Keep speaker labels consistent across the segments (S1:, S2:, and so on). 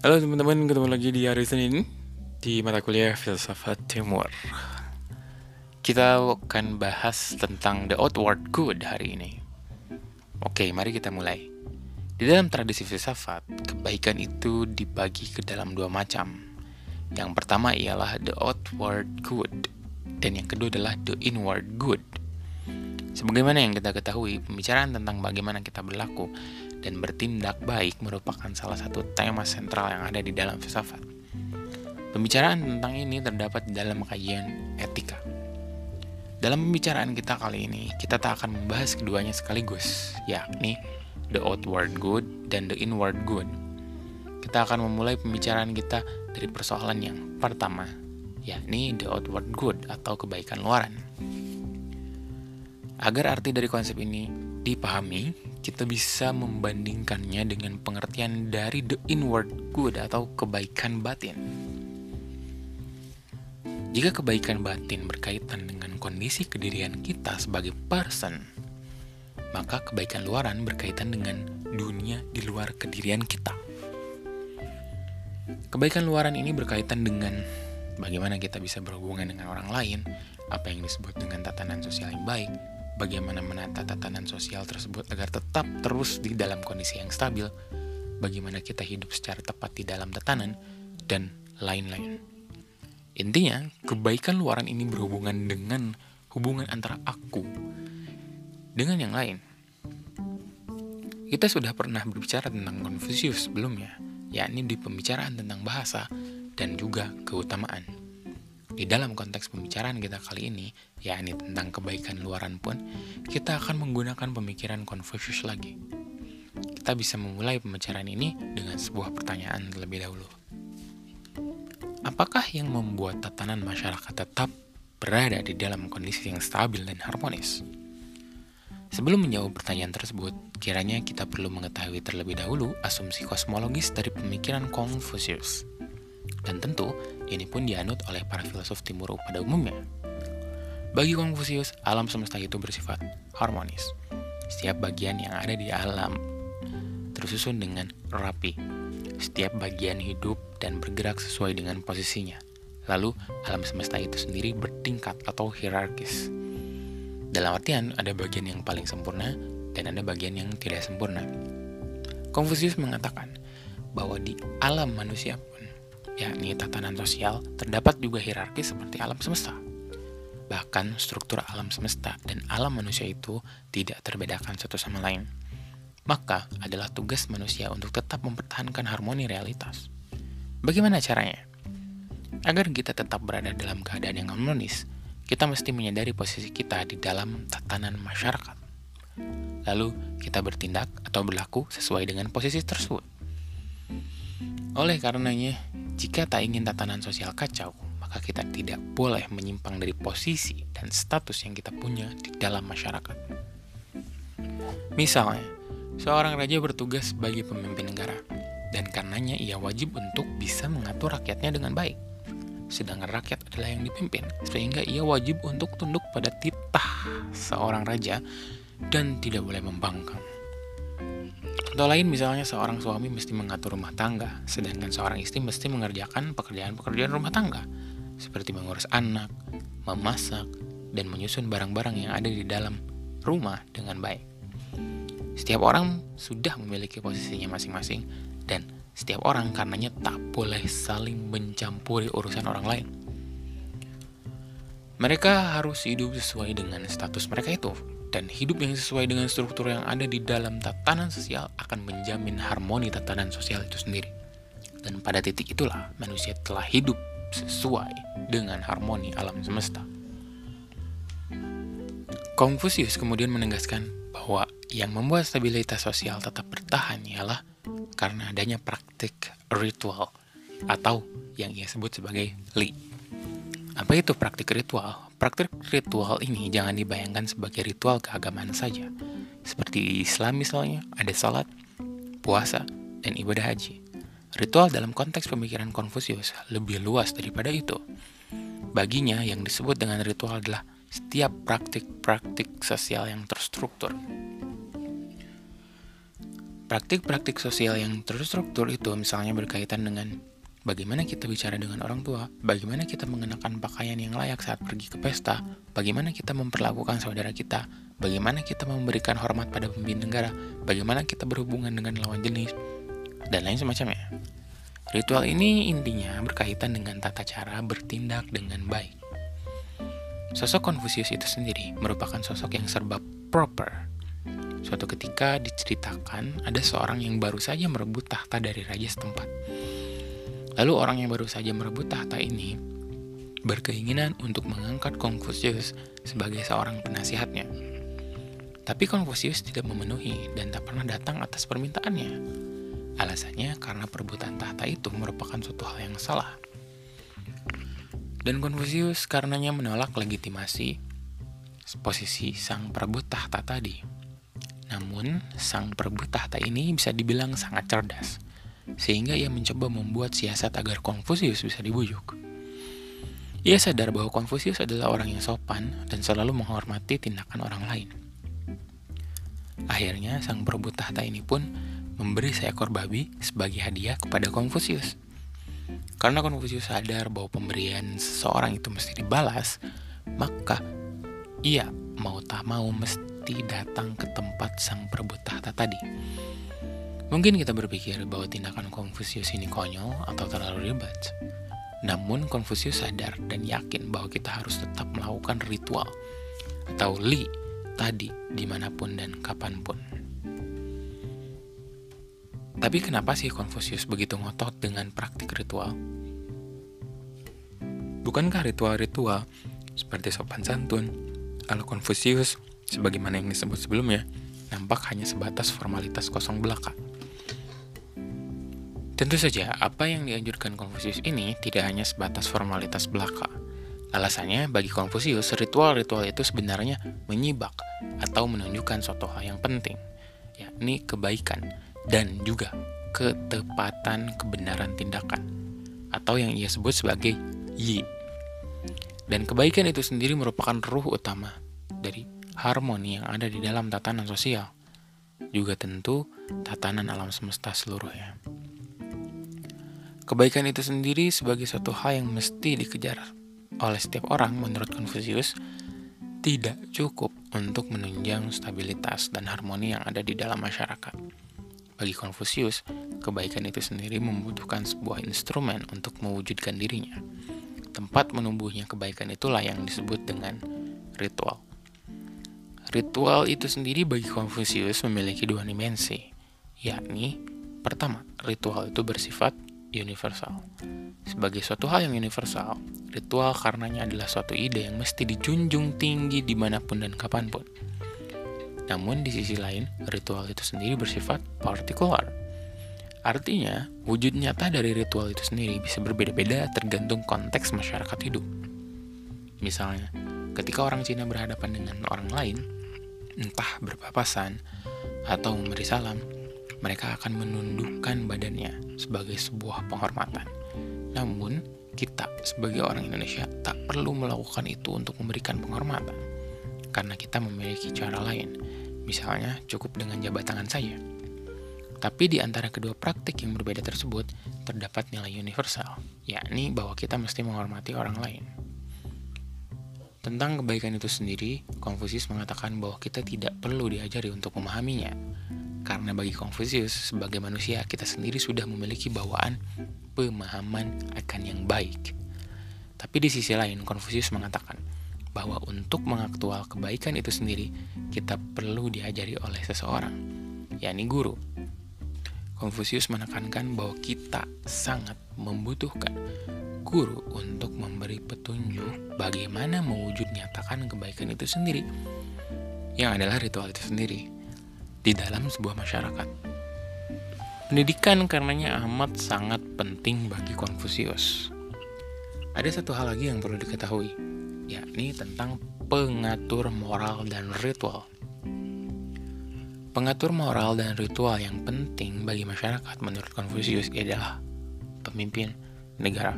S1: Halo teman-teman, ketemu lagi di hari Senin di mata kuliah Filsafat Timur. Kita akan bahas tentang the outward good hari ini. Oke, mari kita mulai. Di dalam tradisi filsafat, kebaikan itu dibagi ke dalam dua macam. Yang pertama ialah the outward good, dan yang kedua adalah the inward good. Sebagaimana yang kita ketahui, pembicaraan tentang bagaimana kita berlaku dan bertindak baik merupakan salah satu tema sentral yang ada di dalam filsafat. Pembicaraan tentang ini terdapat di dalam kajian etika. Dalam pembicaraan kita kali ini, kita tak akan membahas keduanya sekaligus, yakni the outward good dan the inward good. Kita akan memulai pembicaraan kita dari persoalan yang pertama, yakni the outward good atau kebaikan luaran. Agar arti dari konsep ini dipahami, kita bisa membandingkannya dengan pengertian dari the inward good atau kebaikan batin. Jika kebaikan batin berkaitan dengan kondisi kedirian kita sebagai person, maka kebaikan luaran berkaitan dengan dunia di luar kedirian kita. Kebaikan luaran ini berkaitan dengan bagaimana kita bisa berhubungan dengan orang lain, apa yang disebut dengan tatanan sosial yang baik, bagaimana menata tatanan sosial tersebut agar tetap terus di dalam kondisi yang stabil, bagaimana kita hidup secara tepat di dalam tatanan, dan lain-lain. Intinya, kebaikan luaran ini berhubungan dengan hubungan antara aku dengan yang lain. Kita sudah pernah berbicara tentang Confucius sebelumnya, yakni di pembicaraan tentang bahasa dan juga keutamaan. Di dalam konteks pembicaraan kita kali ini, yakni tentang kebaikan luaran pun, kita akan menggunakan pemikiran Confucius lagi. Kita bisa memulai pembicaraan ini dengan sebuah pertanyaan terlebih dahulu. Apakah yang membuat tatanan masyarakat tetap berada di dalam kondisi yang stabil dan harmonis? Sebelum menjawab pertanyaan tersebut, kiranya kita perlu mengetahui terlebih dahulu asumsi kosmologis dari pemikiran Confucius. Dan tentu, ini pun dianut oleh para filsuf timur pada umumnya. Bagi Confucius, alam semesta itu bersifat harmonis. Setiap bagian yang ada di alam tersusun dengan rapi. Setiap bagian hidup dan bergerak sesuai dengan posisinya. Lalu, alam semesta itu sendiri bertingkat atau hierarkis. Dalam artian, ada bagian yang paling sempurna dan ada bagian yang tidak sempurna. Confucius mengatakan bahwa di alam manusia yakni tatanan sosial, terdapat juga hierarki seperti alam semesta. Bahkan struktur alam semesta dan alam manusia itu tidak terbedakan satu sama lain. Maka adalah tugas manusia untuk tetap mempertahankan harmoni realitas. Bagaimana caranya? Agar kita tetap berada dalam keadaan yang harmonis, kita mesti menyadari posisi kita di dalam tatanan masyarakat. Lalu, kita bertindak atau berlaku sesuai dengan posisi tersebut. Oleh karenanya, jika tak ingin tatanan sosial kacau, maka kita tidak boleh menyimpang dari posisi dan status yang kita punya di dalam masyarakat. Misalnya, seorang raja bertugas sebagai pemimpin negara, dan karenanya ia wajib untuk bisa mengatur rakyatnya dengan baik. Sedangkan rakyat adalah yang dipimpin, sehingga ia wajib untuk tunduk pada titah seorang raja dan tidak boleh membangkang. Contoh lain misalnya seorang suami mesti mengatur rumah tangga, sedangkan seorang istri mesti mengerjakan pekerjaan-pekerjaan rumah tangga, seperti mengurus anak, memasak, dan menyusun barang-barang yang ada di dalam rumah dengan baik. Setiap orang sudah memiliki posisinya masing-masing, dan setiap orang karenanya tak boleh saling mencampuri urusan orang lain. Mereka harus hidup sesuai dengan status mereka itu, dan hidup yang sesuai dengan struktur yang ada di dalam tatanan sosial akan menjamin harmoni tatanan sosial itu sendiri. Dan pada titik itulah manusia telah hidup sesuai dengan harmoni alam semesta. Confucius kemudian menegaskan bahwa yang membuat stabilitas sosial tetap bertahan ialah karena adanya praktik ritual atau yang ia sebut sebagai li. Apa itu praktik ritual? Praktik ritual ini jangan dibayangkan sebagai ritual keagamaan saja. Seperti Islam misalnya, ada salat, puasa, dan ibadah haji. Ritual dalam konteks pemikiran Konfusius lebih luas daripada itu. Baginya, yang disebut dengan ritual adalah setiap praktik-praktik sosial yang terstruktur. Praktik-praktik sosial yang terstruktur itu misalnya berkaitan dengan bagaimana kita bicara dengan orang tua, bagaimana kita mengenakan pakaian yang layak saat pergi ke pesta, bagaimana kita memperlakukan saudara kita, bagaimana kita memberikan hormat pada pemimpin negara, bagaimana kita berhubungan dengan lawan jenis, dan lain semacamnya. Ritual ini intinya berkaitan dengan tata cara bertindak dengan baik. Sosok Konfusius itu sendiri merupakan sosok yang serba proper. Suatu ketika diceritakan ada seorang yang baru saja merebut tahta dari raja setempat. Lalu orang yang baru saja merebut tahta ini berkeinginan untuk mengangkat Konfusius sebagai seorang penasihatnya. Tapi Konfusius tidak memenuhi dan tak pernah datang atas permintaannya. Alasannya karena perebutan tahta itu merupakan suatu hal yang salah. Dan Konfusius karenanya menolak legitimasi posisi sang perebut tahta tadi. Namun, sang perebut tahta ini bisa dibilang sangat cerdas, sehingga ia mencoba membuat siasat agar Konfusius bisa dibujuk. Ia sadar bahwa Konfusius adalah orang yang sopan dan selalu menghormati tindakan orang lain. Akhirnya, sang perebut tahta ini pun memberi seekor babi sebagai hadiah kepada Konfusius. Karena Konfusius sadar bahwa pemberian seseorang itu mesti dibalas, maka ia mau tak mau mesti datang ke tempat sang perebut tahta tadi. Mungkin kita berpikir bahwa tindakan Konfusius ini konyol atau terlalu ribet. Namun Konfusius sadar dan yakin bahwa kita harus tetap melakukan ritual atau li tadi di mana pun dan kapan pun. Tapi kenapa sih Konfusius begitu ngotot dengan praktik ritual? Bukankah ritual-ritual seperti sopan santun, ala Konfusius, sebagaimana yang disebut sebelumnya, nampak hanya sebatas formalitas kosong belaka? Tentu saja, apa yang dianjurkan Konfusius ini tidak hanya sebatas formalitas belaka. Alasannya, bagi Konfusius, ritual-ritual itu sebenarnya menyibak atau menunjukkan suatu hal yang penting, yakni kebaikan, dan juga ketepatan kebenaran tindakan atau yang ia sebut sebagai yi. Dan kebaikan itu sendiri merupakan ruh utama dari harmoni yang ada di dalam tatanan sosial, juga tentu tatanan alam semesta seluruhnya. Kebaikan itu sendiri sebagai suatu hal yang mesti dikejar oleh setiap orang menurut Confucius tidak cukup untuk menunjang stabilitas dan harmoni yang ada di dalam masyarakat. Bagi Konfusius, kebaikan itu sendiri membutuhkan sebuah instrumen untuk mewujudkan dirinya. Tempat menumbuhnya kebaikan itulah yang disebut dengan ritual. Ritual itu sendiri bagi Konfusius memiliki dua dimensi, yakni pertama, ritual itu bersifat universal. Sebagai suatu hal yang universal, ritual karenanya adalah suatu ide yang mesti dijunjung tinggi di mana pun dan kapan pun namun di sisi lain, ritual itu sendiri bersifat partikular. Artinya, wujud nyata dari ritual itu sendiri bisa berbeda-beda tergantung konteks masyarakat hidup. Misalnya, ketika orang Cina berhadapan dengan orang lain, entah berpapasan atau memberi salam, mereka akan menundukkan badannya sebagai sebuah penghormatan. Namun, kita sebagai orang Indonesia tak perlu melakukan itu untuk memberikan penghormatan, karena kita memiliki cara lain, Misalnya, cukup dengan jabat tangan saja. Tapi di antara kedua praktik yang berbeda tersebut, terdapat nilai universal, yakni bahwa kita mesti menghormati orang lain. Tentang kebaikan itu sendiri, Konfusius mengatakan bahwa kita tidak perlu diajari untuk memahaminya. Karena bagi Konfusius, sebagai manusia, kita sendiri sudah memiliki bawaan pemahaman akan yang baik. Tapi di sisi lain, Konfusius mengatakan bahwa untuk mengaktual kebaikan itu sendiri, kita perlu diajari oleh seseorang, yakni guru. Konfusius menekankan bahwa kita sangat membutuhkan guru untuk memberi petunjuk bagaimana mewujud nyatakan kebaikan itu sendiri, yang adalah ritual itu sendiri, di dalam sebuah masyarakat. Pendidikan karenanya amat sangat penting bagi Konfusius. Ada satu hal lagi yang perlu diketahui, yakni tentang pengatur moral dan ritual. Pengatur moral dan ritual yang penting bagi masyarakat menurut Confucius adalah pemimpin negara.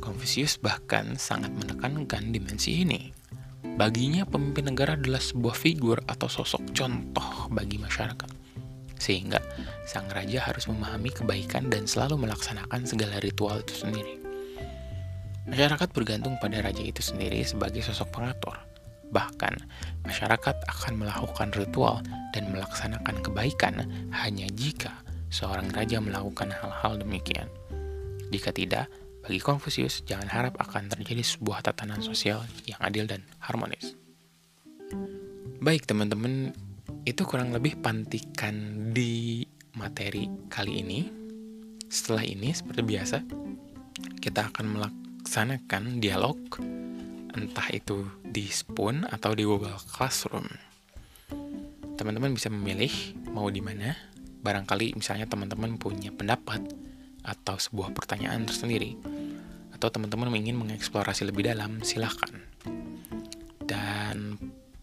S1: Confucius bahkan sangat menekankan dimensi ini. Baginya pemimpin negara adalah sebuah figur atau sosok contoh bagi masyarakat. sehingga sang raja harus memahami kebaikan dan selalu melaksanakan segala ritual itu sendiri. Masyarakat bergantung pada raja itu sendiri sebagai sosok pengatur. Bahkan, masyarakat akan melakukan ritual dan melaksanakan kebaikan hanya jika seorang raja melakukan hal-hal demikian. Jika tidak, bagi Konfusius, jangan harap akan terjadi sebuah tatanan sosial yang adil dan harmonis. Baik teman-teman, itu kurang lebih pantikan di materi kali ini. Setelah ini, seperti biasa, kita akan melaksanakan dialog, entah itu di Spoon atau di Google Classroom. Teman-teman bisa memilih mau di mana. Barangkali misalnya teman-teman punya pendapat atau sebuah pertanyaan tersendiri, atau teman-teman ingin mengeksplorasi lebih dalam, silahkan. Dan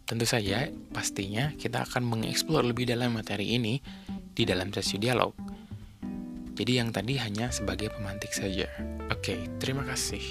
S1: tentu saja, pastinya kita akan mengeksplor lebih dalam materi ini di dalam sesi dialog. Jadi yang tadi hanya sebagai pemantik saja. Oke, terima kasih.